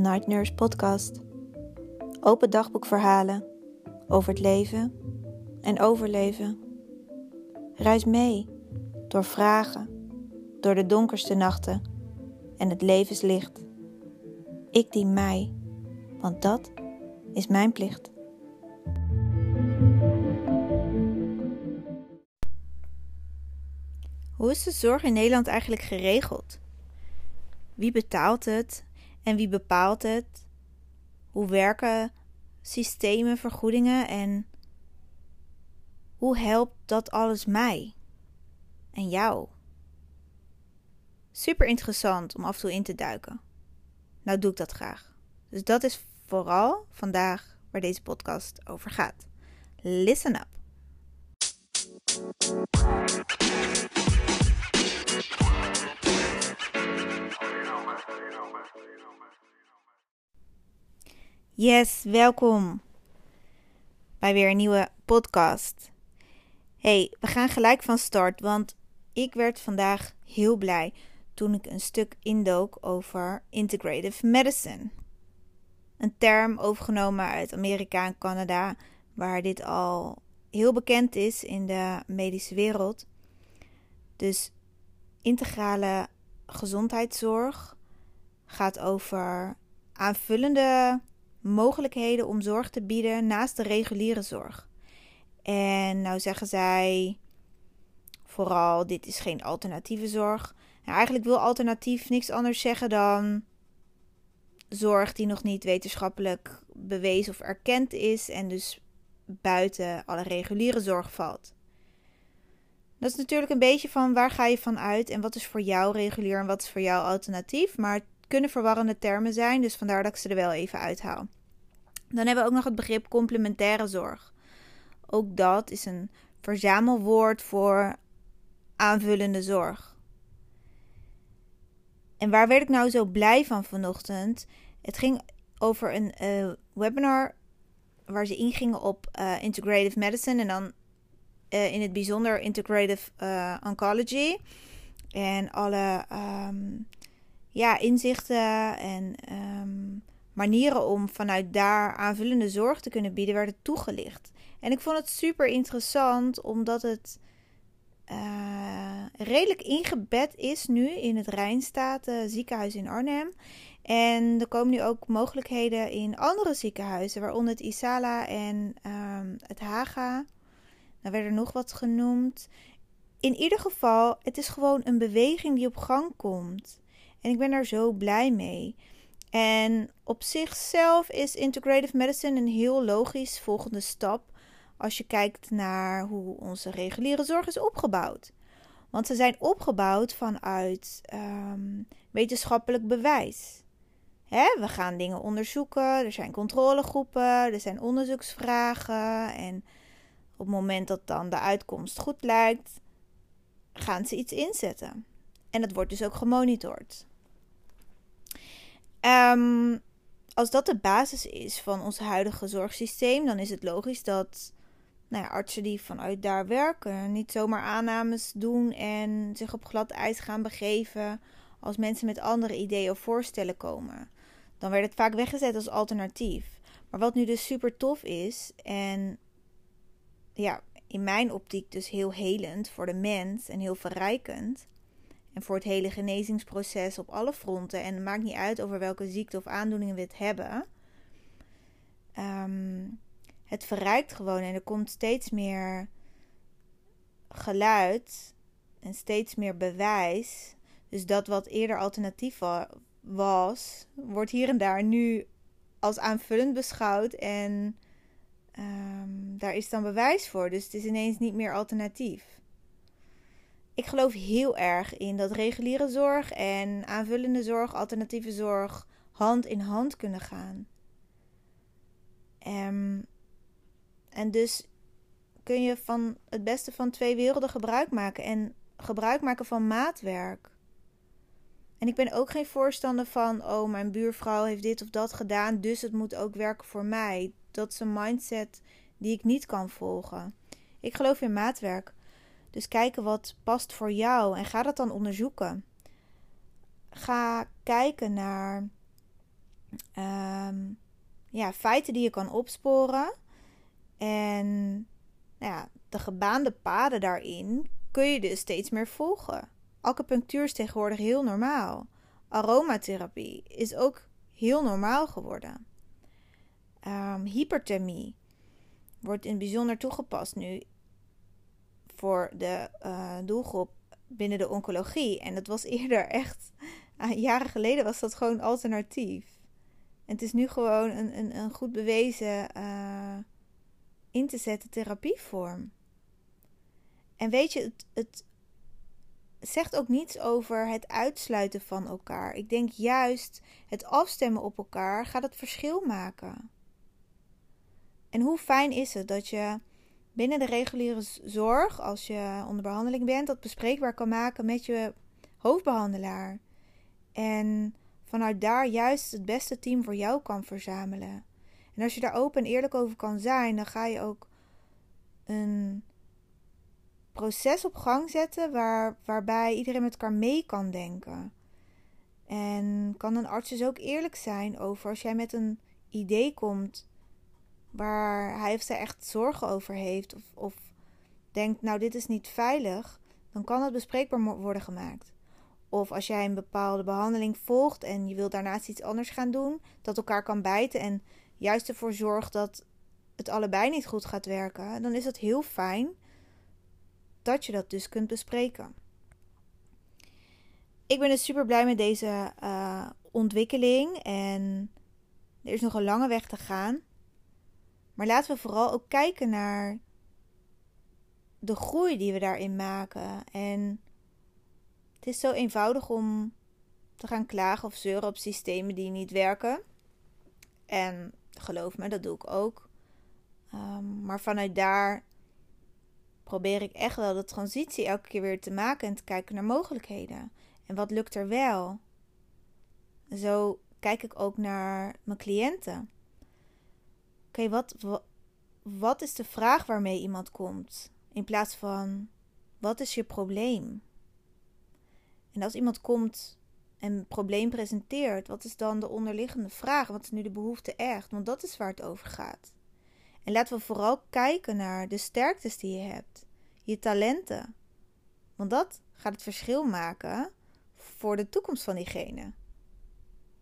Night Nurse Podcast. Open dagboekverhalen over het leven en overleven. Reis mee door vragen, door de donkerste nachten en het levenslicht. Ik dien mij, want dat is mijn plicht. Hoe is de zorg in Nederland eigenlijk geregeld? Wie betaalt het en wie bepaalt het? Hoe werken systemen, vergoedingen en hoe helpt dat alles mij en jou? Super interessant om af en toe in te duiken. Nou doe ik dat graag. Dus dat is vooral vandaag waar deze podcast over gaat. Listen up. Yes, welkom bij weer een nieuwe podcast. Hey, we gaan gelijk van start, want ik werd vandaag heel blij toen ik een stuk indook over integrative medicine. Een term overgenomen uit Amerika en Canada, waar dit al heel bekend is in de medische wereld. Dus integrale gezondheidszorg gaat over aanvullende mogelijkheden om zorg te bieden naast de reguliere zorg. En nou zeggen zij vooral: dit is geen alternatieve zorg. Nou, eigenlijk wil alternatief niks anders zeggen dan zorg die nog niet wetenschappelijk bewezen of erkend is en dus buiten alle reguliere zorg valt. Dat is natuurlijk een beetje van waar ga je van uit en wat is voor jou regulier en wat is voor jou alternatief. Maar kunnen verwarrende termen zijn, dus vandaar dat ik ze er wel even uithaal. Dan hebben we ook nog het begrip complementaire zorg. Ook dat is een verzamelwoord voor aanvullende zorg. En waar werd ik nou zo blij van vanochtend? Het ging over een uh, webinar waar ze ingingen op uh, integrative medicine en dan uh, in het bijzonder integrative oncology. En alle um, ja, inzichten en um, manieren om vanuit daar aanvullende zorg te kunnen bieden werden toegelicht. En ik vond het super interessant omdat het uh, redelijk ingebed is nu in het Rijnstaten ziekenhuis in Arnhem. En er komen nu ook mogelijkheden in andere ziekenhuizen, waaronder het Isala en um, het Haga. Dan werd er nog wat genoemd. In ieder geval, het is gewoon een beweging die op gang komt. En ik ben daar zo blij mee. En op zichzelf is integrative medicine een heel logisch volgende stap als je kijkt naar hoe onze reguliere zorg is opgebouwd. Want ze zijn opgebouwd vanuit um, wetenschappelijk bewijs. Hè, we gaan dingen onderzoeken, er zijn controlegroepen, er zijn onderzoeksvragen. En op het moment dat dan de uitkomst goed lijkt, gaan ze iets inzetten. En dat wordt dus ook gemonitord. Um, als dat de basis is van ons huidige zorgsysteem, dan is het logisch dat nou ja, artsen die vanuit daar werken niet zomaar aannames doen en zich op glad ijs gaan begeven als mensen met andere ideeën of voorstellen komen. Dan werd het vaak weggezet als alternatief. Maar wat nu dus super tof is en ja, in mijn optiek dus heel helend voor de mens en heel verrijkend, en voor het hele genezingsproces op alle fronten. En het maakt niet uit over welke ziekte of aandoeningen we het hebben. Um, het verrijkt gewoon en er komt steeds meer geluid en steeds meer bewijs. Dus dat wat eerder alternatief was, wordt hier en daar nu als aanvullend beschouwd. En um, daar is dan bewijs voor. Dus het is ineens niet meer alternatief ik geloof heel erg in dat reguliere zorg en aanvullende zorg, alternatieve zorg, hand in hand kunnen gaan. Um, en dus kun je van het beste van twee werelden gebruik maken en gebruik maken van maatwerk. En ik ben ook geen voorstander van, oh, mijn buurvrouw heeft dit of dat gedaan, dus het moet ook werken voor mij. Dat is een mindset die ik niet kan volgen. Ik geloof in maatwerk. Dus kijken wat past voor jou en ga dat dan onderzoeken. Ga kijken naar ehm, ja, feiten die je kan opsporen. En nou ja, de gebaande paden daarin kun je dus steeds meer volgen. Acupunctuur is tegenwoordig heel normaal. Aromatherapie is ook heel normaal geworden. Um, hyperthermie wordt in het bijzonder toegepast nu voor de uh, doelgroep binnen de oncologie. En dat was eerder echt, uh, jaren geleden was dat gewoon alternatief. En het is nu gewoon een, een, een goed bewezen uh, in te zetten therapievorm. En weet je, het zegt ook niets over het uitsluiten van elkaar. Ik denk juist het afstemmen op elkaar gaat het verschil maken. En hoe fijn is het dat je binnen de reguliere zorg, als je onder behandeling bent, dat bespreekbaar kan maken met je hoofdbehandelaar. En vanuit daar juist het beste team voor jou kan verzamelen. En als je daar open en eerlijk over kan zijn, dan ga je ook een proces op gang zetten waar, waarbij iedereen met elkaar mee kan denken. En kan een arts dus ook eerlijk zijn over als jij met een idee komt waar hij of zij echt zorgen over heeft of, of denkt, nou dit is niet veilig, dan kan het bespreekbaar worden gemaakt. Of als jij een bepaalde behandeling volgt en je wilt daarnaast iets anders gaan doen, dat elkaar kan bijten en juist ervoor zorgt dat het allebei niet goed gaat werken, dan is het heel fijn dat je dat dus kunt bespreken. Ik ben dus super blij met deze uh, ontwikkeling en er is nog een lange weg te gaan. Maar laten we vooral ook kijken naar de groei die we daarin maken. En het is zo eenvoudig om te gaan klagen of zeuren op systemen die niet werken. En geloof me, dat doe ik ook. Um, maar vanuit daar probeer ik echt wel de transitie elke keer weer te maken en te kijken naar mogelijkheden. En wat lukt er wel? Zo kijk ik ook naar mijn cliënten. Oké, wat, wat, is de vraag waarmee iemand komt? In plaats van wat is je probleem? En als iemand komt en een probleem presenteert, wat is dan de onderliggende vraag? Wat is nu de behoefte echt? Want dat is waar het over gaat. En laten we vooral kijken naar de sterktes die je hebt, je talenten. Want dat gaat het verschil maken voor de toekomst van diegene.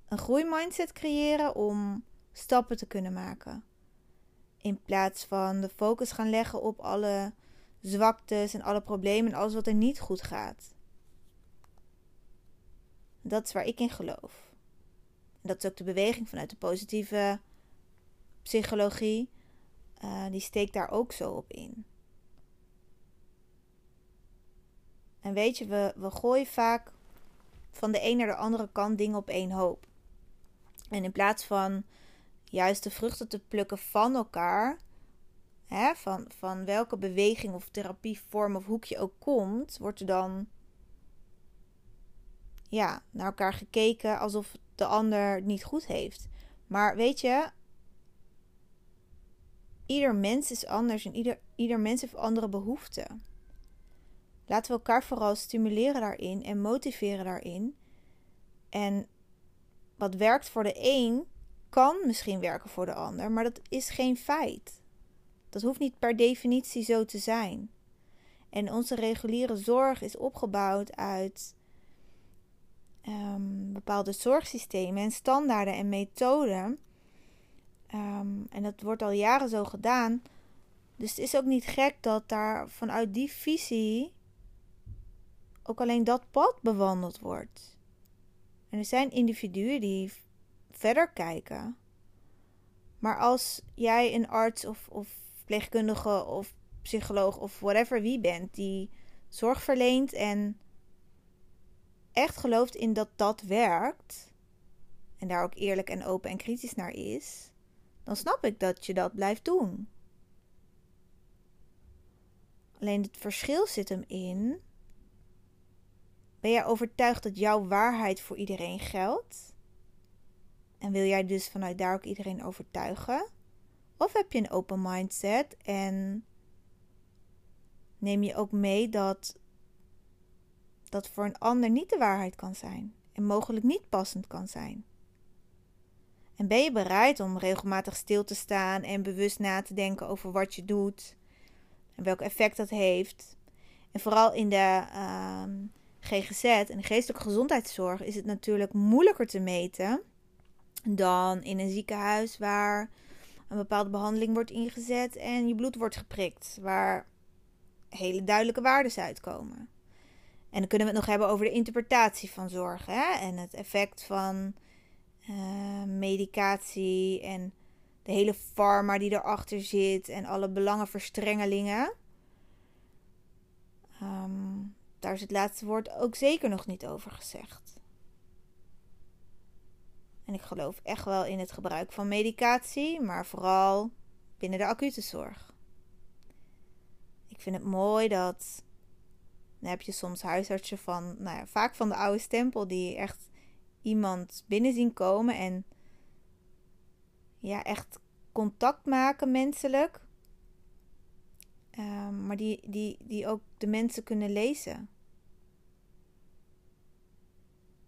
Een groeimindset creëren om stappen te kunnen maken. In plaats van de focus gaan leggen op alle zwaktes en alle problemen en alles wat er niet goed gaat. Dat is waar ik in geloof. Dat is ook de beweging vanuit de positieve psychologie. Uh, die steekt daar ook zo op in. En weet je, we, we gooien vaak van de een naar de andere kant dingen op één hoop. En in plaats van juist de vruchten te plukken van elkaar, hè, van, van welke beweging of therapievorm of hoekje ook komt, wordt er dan ja, naar elkaar gekeken alsof de ander het niet goed heeft. Maar weet je, ieder mens is anders en ieder, ieder mens heeft andere behoeften. Laten we elkaar vooral stimuleren daarin en motiveren daarin. En wat werkt voor de een, kan misschien werken voor de ander, maar dat is geen feit. Dat hoeft niet per definitie zo te zijn. En onze reguliere zorg is opgebouwd uit um, bepaalde zorgsystemen en standaarden en methoden. Um, en dat wordt al jaren zo gedaan. Dus het is ook niet gek dat daar vanuit die visie ook alleen dat pad bewandeld wordt. En er zijn individuen die verder kijken. Maar als jij een arts of, of verpleegkundige of psycholoog of whatever wie bent die zorg verleent en echt gelooft in dat dat werkt en daar ook eerlijk en open en kritisch naar is, dan snap ik dat je dat blijft doen. Alleen het verschil zit hem in: ben jij overtuigd dat jouw waarheid voor iedereen geldt? En wil jij dus vanuit daar ook iedereen overtuigen? Of heb je een open mindset en neem je ook mee dat dat voor een ander niet de waarheid kan zijn en mogelijk niet passend kan zijn? En ben je bereid om regelmatig stil te staan en bewust na te denken over wat je doet en welk effect dat heeft? En vooral in de ehm, GGZ en de geestelijke gezondheidszorg is het natuurlijk moeilijker te meten dan in een ziekenhuis waar een bepaalde behandeling wordt ingezet en je bloed wordt geprikt, waar hele duidelijke waarden uitkomen. En dan kunnen we het nog hebben over de interpretatie van zorg hè? en het effect van uh, medicatie en de hele pharma die erachter zit en alle belangenverstrengelingen. Um, daar is het laatste woord ook zeker nog niet over gezegd. En ik geloof echt wel in het gebruik van medicatie, maar vooral binnen de acute zorg. Ik vind het mooi dat. Dan heb je soms huisartsen van, nou ja, vaak van de oude stempel, die echt iemand binnen zien komen en ja, echt contact maken menselijk. Ehm, maar die, die, die ook de mensen kunnen lezen.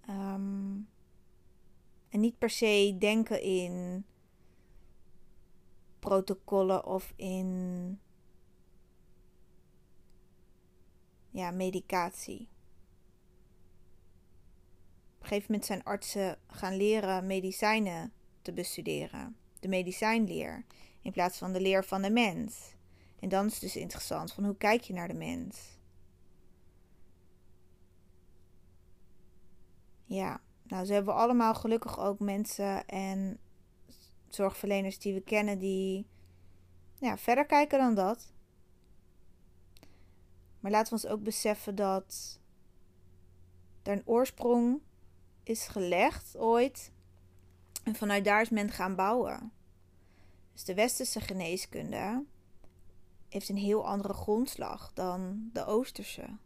Ehm, en niet per se denken in protocollen of in ja, medicatie. Op een gegeven moment zijn artsen gaan leren medicijnen te bestuderen. De medicijnleer. In plaats van de leer van de mens. En dan is het dus interessant van hoe kijk je naar de mens. Ja, nou, ze hebben allemaal gelukkig ook mensen en zorgverleners die we kennen die ja, verder kijken dan dat. Maar laten we ons ook beseffen dat er een oorsprong is gelegd ooit. En vanuit daar is men gaan bouwen. Dus de westerse geneeskunde heeft een heel andere grondslag dan de oosterse.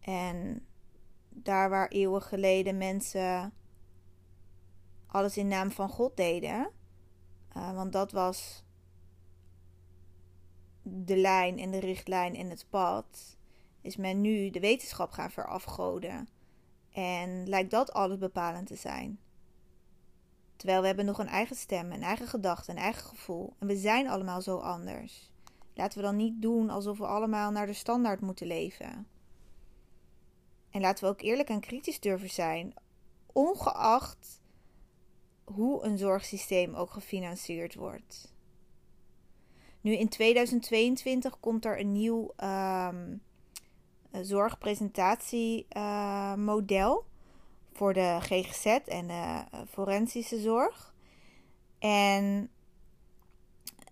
En daar waar eeuwen geleden mensen alles in naam van God deden, uh, want dat was de lijn en de richtlijn en het pad, is men nu de wetenschap gaan verafgoden. En lijkt dat alles bepalend te zijn. Terwijl we hebben nog een eigen stem, een eigen gedachte, een eigen gevoel. En we zijn allemaal zo anders. Laten we dan niet doen alsof we allemaal naar de standaard moeten leven. En laten we ook eerlijk en kritisch durven zijn, ongeacht hoe een zorgsysteem ook gefinancierd wordt. Nu in 2022 komt er een nieuw um, zorgpresentatiemodel voor de GGZ en de eh, forensische zorg. En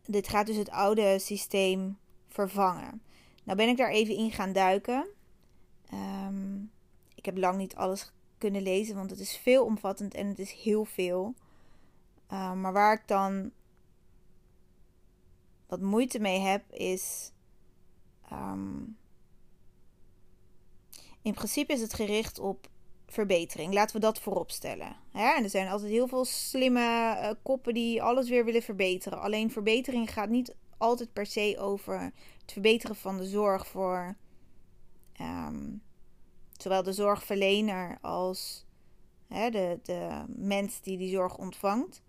dit gaat dus het oude systeem vervangen. Nou ben ik daar even in gaan duiken. Ehm, ik heb lang niet alles kunnen lezen, want het is veel omvattend en het is heel veel. Ehm, maar waar ik dan wat moeite mee heb, is. Ehm, in principe is het gericht op verbetering. Laten we dat voorop stellen. En er zijn altijd heel veel slimme uh, koppen die alles weer willen verbeteren. Alleen verbetering gaat niet altijd per se over het verbeteren van de zorg voor zowel de zorgverlener als hè, de, de mens die die zorg ontvangt.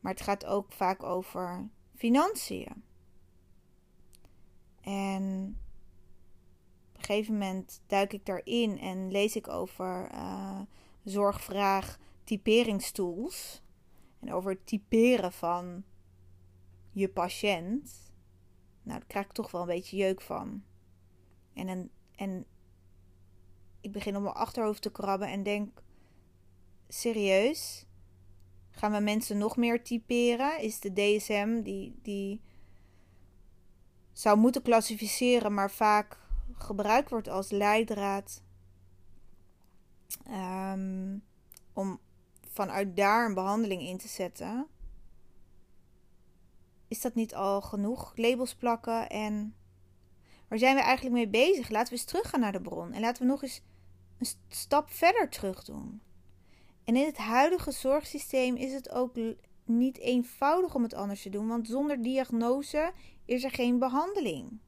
Maar het gaat ook vaak over financiën. En op een gegeven moment duik ik daarin en lees ik over uh, zorgvraag typeringstools. En over het typeren van je patiënt. Nou, daar krijg ik toch wel een beetje jeuk van. En, een, en ik begin op mijn achterhoofd te krabben en denk: serieus? Gaan we mensen nog meer typeren? Is de DSM die, die zou moeten klassificeren, maar vaak gebruikt wordt als leidraad um, om vanuit daar een behandeling in te zetten? Is dat niet al genoeg? Labels plakken en. Waar zijn we eigenlijk mee bezig? Laten we eens teruggaan naar de bron en laten we nog eens een stap verder terug doen. En in het huidige zorgsysteem is het ook niet eenvoudig om het anders te doen, want zonder diagnose is er geen behandeling.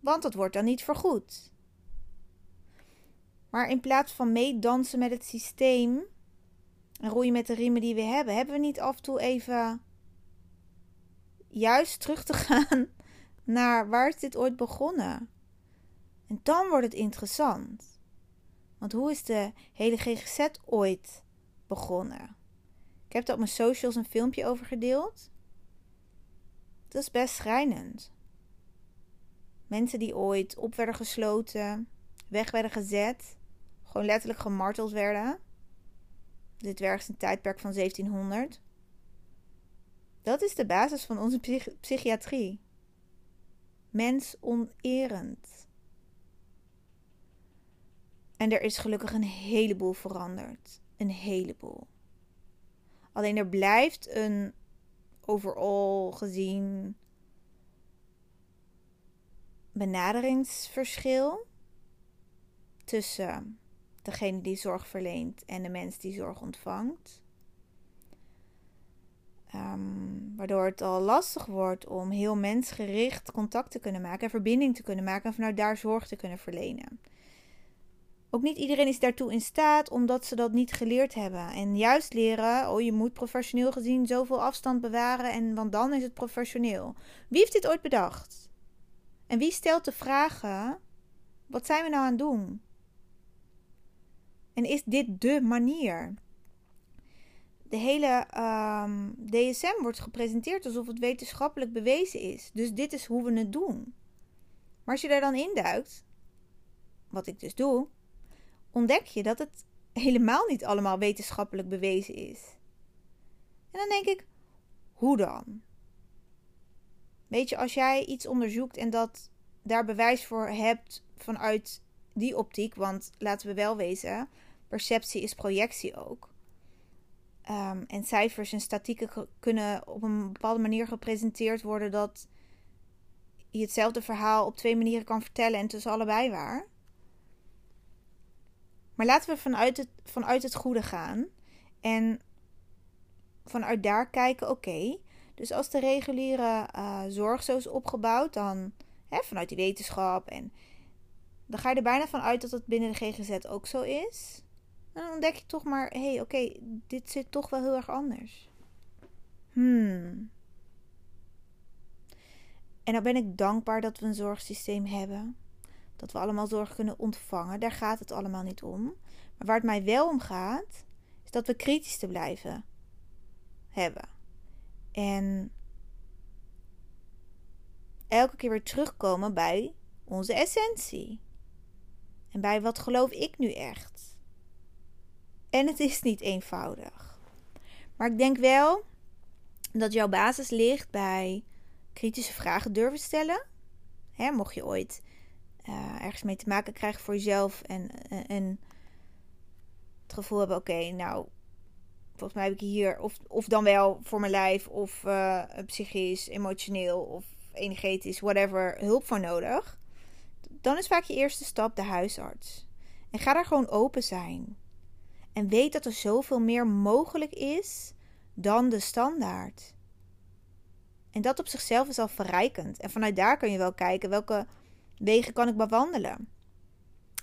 Want dat wordt dan niet vergoed. Maar in plaats van meedansen met het systeem en roeien met de riemen die we hebben, hebben we niet af en toe even juist terug te gaan naar waar is dit ooit begonnen? En dan wordt het interessant. Want hoe is de hele GGZ ooit begonnen? Ik heb daar op mijn socials een filmpje over gedeeld. Dat is best schrijnend. Mensen die ooit op werden gesloten, weg werden gezet, gewoon letterlijk gemarteld werden. Dit werkt een tijdperk van 1700. Dat is de basis van onze psychiatrie. Mens onerend. En er is gelukkig een heleboel veranderd. Een heleboel. Alleen er blijft een overal gezien benaderingsverschil tussen degene die zorg verleent en de mens die zorg ontvangt. Um, waardoor het al lastig wordt om heel mensgericht contact te kunnen maken en verbinding te kunnen maken en vanuit daar zorg te kunnen verlenen. Ook niet iedereen is daartoe in staat omdat ze dat niet geleerd hebben. En juist leren, oh je moet professioneel gezien zoveel afstand bewaren en want dan is het professioneel. Wie heeft dit ooit bedacht? En wie stelt de vragen, wat zijn we nou aan het doen? En is dit de manier? De hele um, ehm, DSM wordt gepresenteerd alsof het wetenschappelijk bewezen is. Dus dit is hoe we het doen. Maar als je daar dan induikt, wat ik dus doe, ontdek je dat het helemaal niet allemaal wetenschappelijk bewezen is. En dan denk ik, hoe dan? Weet je, als jij iets onderzoekt en dat daar bewijs voor hebt vanuit die optiek, want laten we wel wezen, perceptie is projectie ook. Um, en cijfers en statieken kunnen op een bepaalde manier gepresenteerd worden dat je hetzelfde verhaal op twee manieren kan vertellen en is allebei waar. Maar laten we vanuit het, vanuit het goede gaan en vanuit daar kijken, oké, dus als de reguliere uh, zorg zo is opgebouwd, dan hè, vanuit die wetenschap en dan ga je er bijna van uit dat het binnen de GGZ ook zo is. Dan ontdek je toch maar, hé, hey, oké, dit zit toch wel heel erg anders. Hmm. En dan ben ik dankbaar dat we een zorgsysteem hebben. Dat we allemaal zorg kunnen ontvangen. Daar gaat het allemaal niet om. Maar waar het mij wel om gaat, is dat we kritisch te blijven hebben. En elke keer weer terugkomen bij onze essentie. En bij wat geloof ik nu echt. En het is niet eenvoudig. Maar ik denk wel dat jouw basis ligt bij kritische vragen durven stellen. Mocht je ooit uh, ergens mee te maken krijgen voor jezelf en, en, het gevoel hebben: oké, nou, volgens mij heb ik hier of, of dan wel voor mijn lijf of uh, psychisch, emotioneel of energetisch, whatever, hulp voor nodig. Dan is vaak je eerste stap de huisarts. En ga daar gewoon open zijn. En weet dat er zoveel meer mogelijk is dan de standaard. En dat op zichzelf is al verrijkend. En vanuit daar kun je wel kijken welke wegen kan ik bewandelen.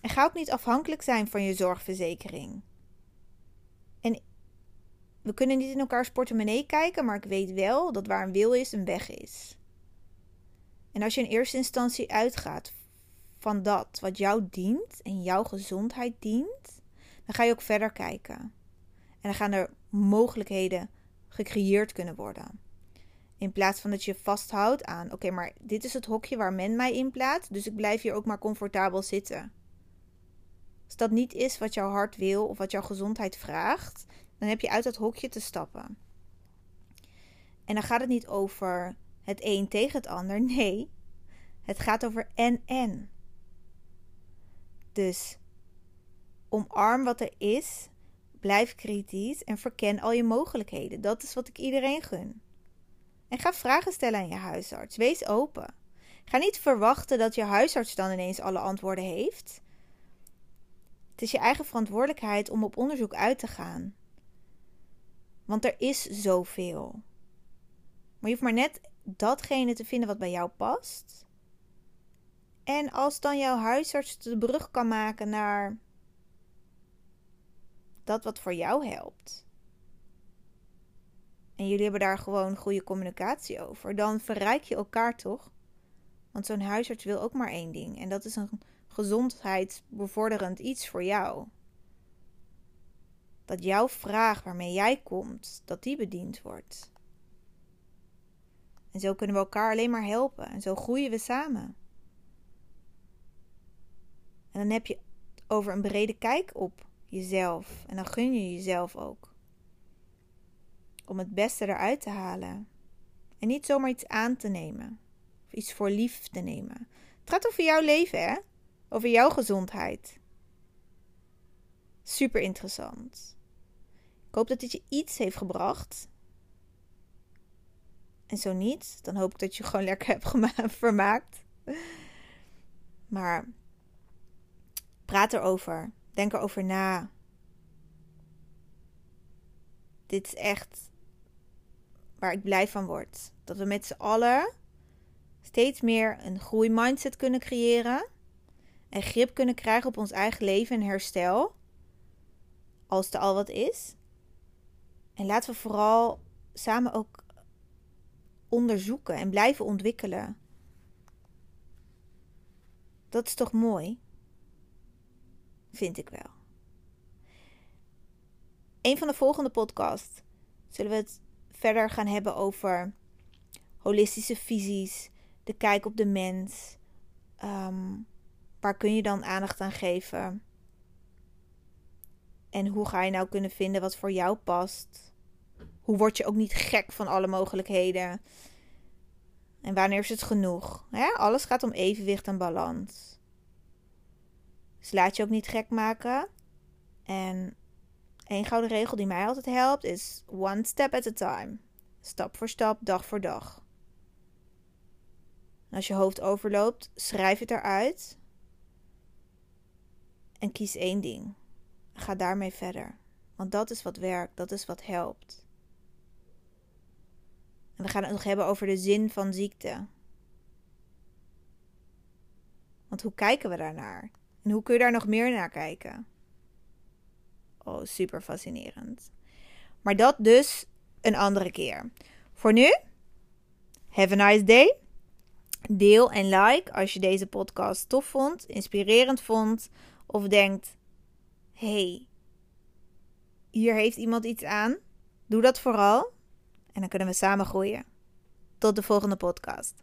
En ga ook niet afhankelijk zijn van je zorgverzekering. En we kunnen niet in elkaars portemonnee kijken, maar ik weet wel dat waar een wil is, een weg is. En als je in eerste instantie uitgaat van dat wat jou dient en jouw gezondheid dient, dan ga je ook verder kijken. En dan gaan er mogelijkheden gecreëerd kunnen worden. In plaats van dat je vasthoudt aan, oké, maar dit is het hokje waar men mij in plaatst, dus ik blijf hier ook maar comfortabel zitten. Als dat niet is wat jouw hart wil of wat jouw gezondheid vraagt, dan heb je uit dat hokje te stappen. En dan gaat het niet over het een tegen het ander. Nee, het gaat over en en. Dus omarm wat er is, blijf kritisch en verken al je mogelijkheden. Dat is wat ik iedereen gun. En ga vragen stellen aan je huisarts. Wees open. Ga niet verwachten dat je huisarts dan ineens alle antwoorden heeft. Het is je eigen verantwoordelijkheid om op onderzoek uit te gaan. Want er is zoveel. Maar je hoeft maar net datgene te vinden wat bij jou past. En als dan jouw huisarts de brug kan maken naar dat wat voor jou helpt. En jullie hebben daar gewoon goede communicatie over. Dan verrijk je elkaar toch? Want zo'n huisarts wil ook maar één ding. En dat is een gezondheidsbevorderend iets voor jou. Dat jouw vraag waarmee jij komt, dat die bediend wordt. En zo kunnen we elkaar alleen maar helpen. En zo groeien we samen. En dan heb je over een brede kijk op jezelf. En dan gun je jezelf ook. Om het beste eruit te halen. En niet zomaar iets aan te nemen. Of iets voor lief te nemen. Het gaat over jouw leven, hè? Over jouw gezondheid. Super interessant. Ik hoop dat dit je iets heeft gebracht. En zo niet, dan hoop ik dat je gewoon lekker hebt vermaakt. Maar praat erover. Denk erover na. Dit is echt waar ik blij van word. Dat we met z'n allen steeds meer een groeimindset kunnen creëren. En grip kunnen krijgen op ons eigen leven en herstel. Als er al wat is. En laten we vooral samen ook onderzoeken en blijven ontwikkelen. Dat is toch mooi? Vind ik wel. Een van de volgende podcasts zullen we het verder gaan hebben over holistische visies, de kijk op de mens. Ehm, waar kun je dan aandacht aan geven? En hoe ga je nou kunnen vinden wat voor jou past? Hoe word je ook niet gek van alle mogelijkheden? En wanneer is het genoeg? Alles gaat om evenwicht en balans. Dus laat je ook niet gek maken. En één gouden regel die mij altijd helpt is one step at a time. Stap voor stap, dag voor dag. als je hoofd overloopt, schrijf het eruit. En kies één ding. Ga daarmee verder. Want dat is wat werkt, dat is wat helpt. En we gaan het nog hebben over de zin van ziekte. Want hoe kijken we daarnaar? En hoe kun je daar nog meer naar kijken? Oh, super fascinerend. Maar dat dus een andere keer. Voor nu, have a nice day. Deel en like als je deze podcast tof vond, inspirerend vond of denkt: hey, hier heeft iemand iets aan. Doe dat vooral en dan kunnen we samen groeien. Tot de volgende podcast.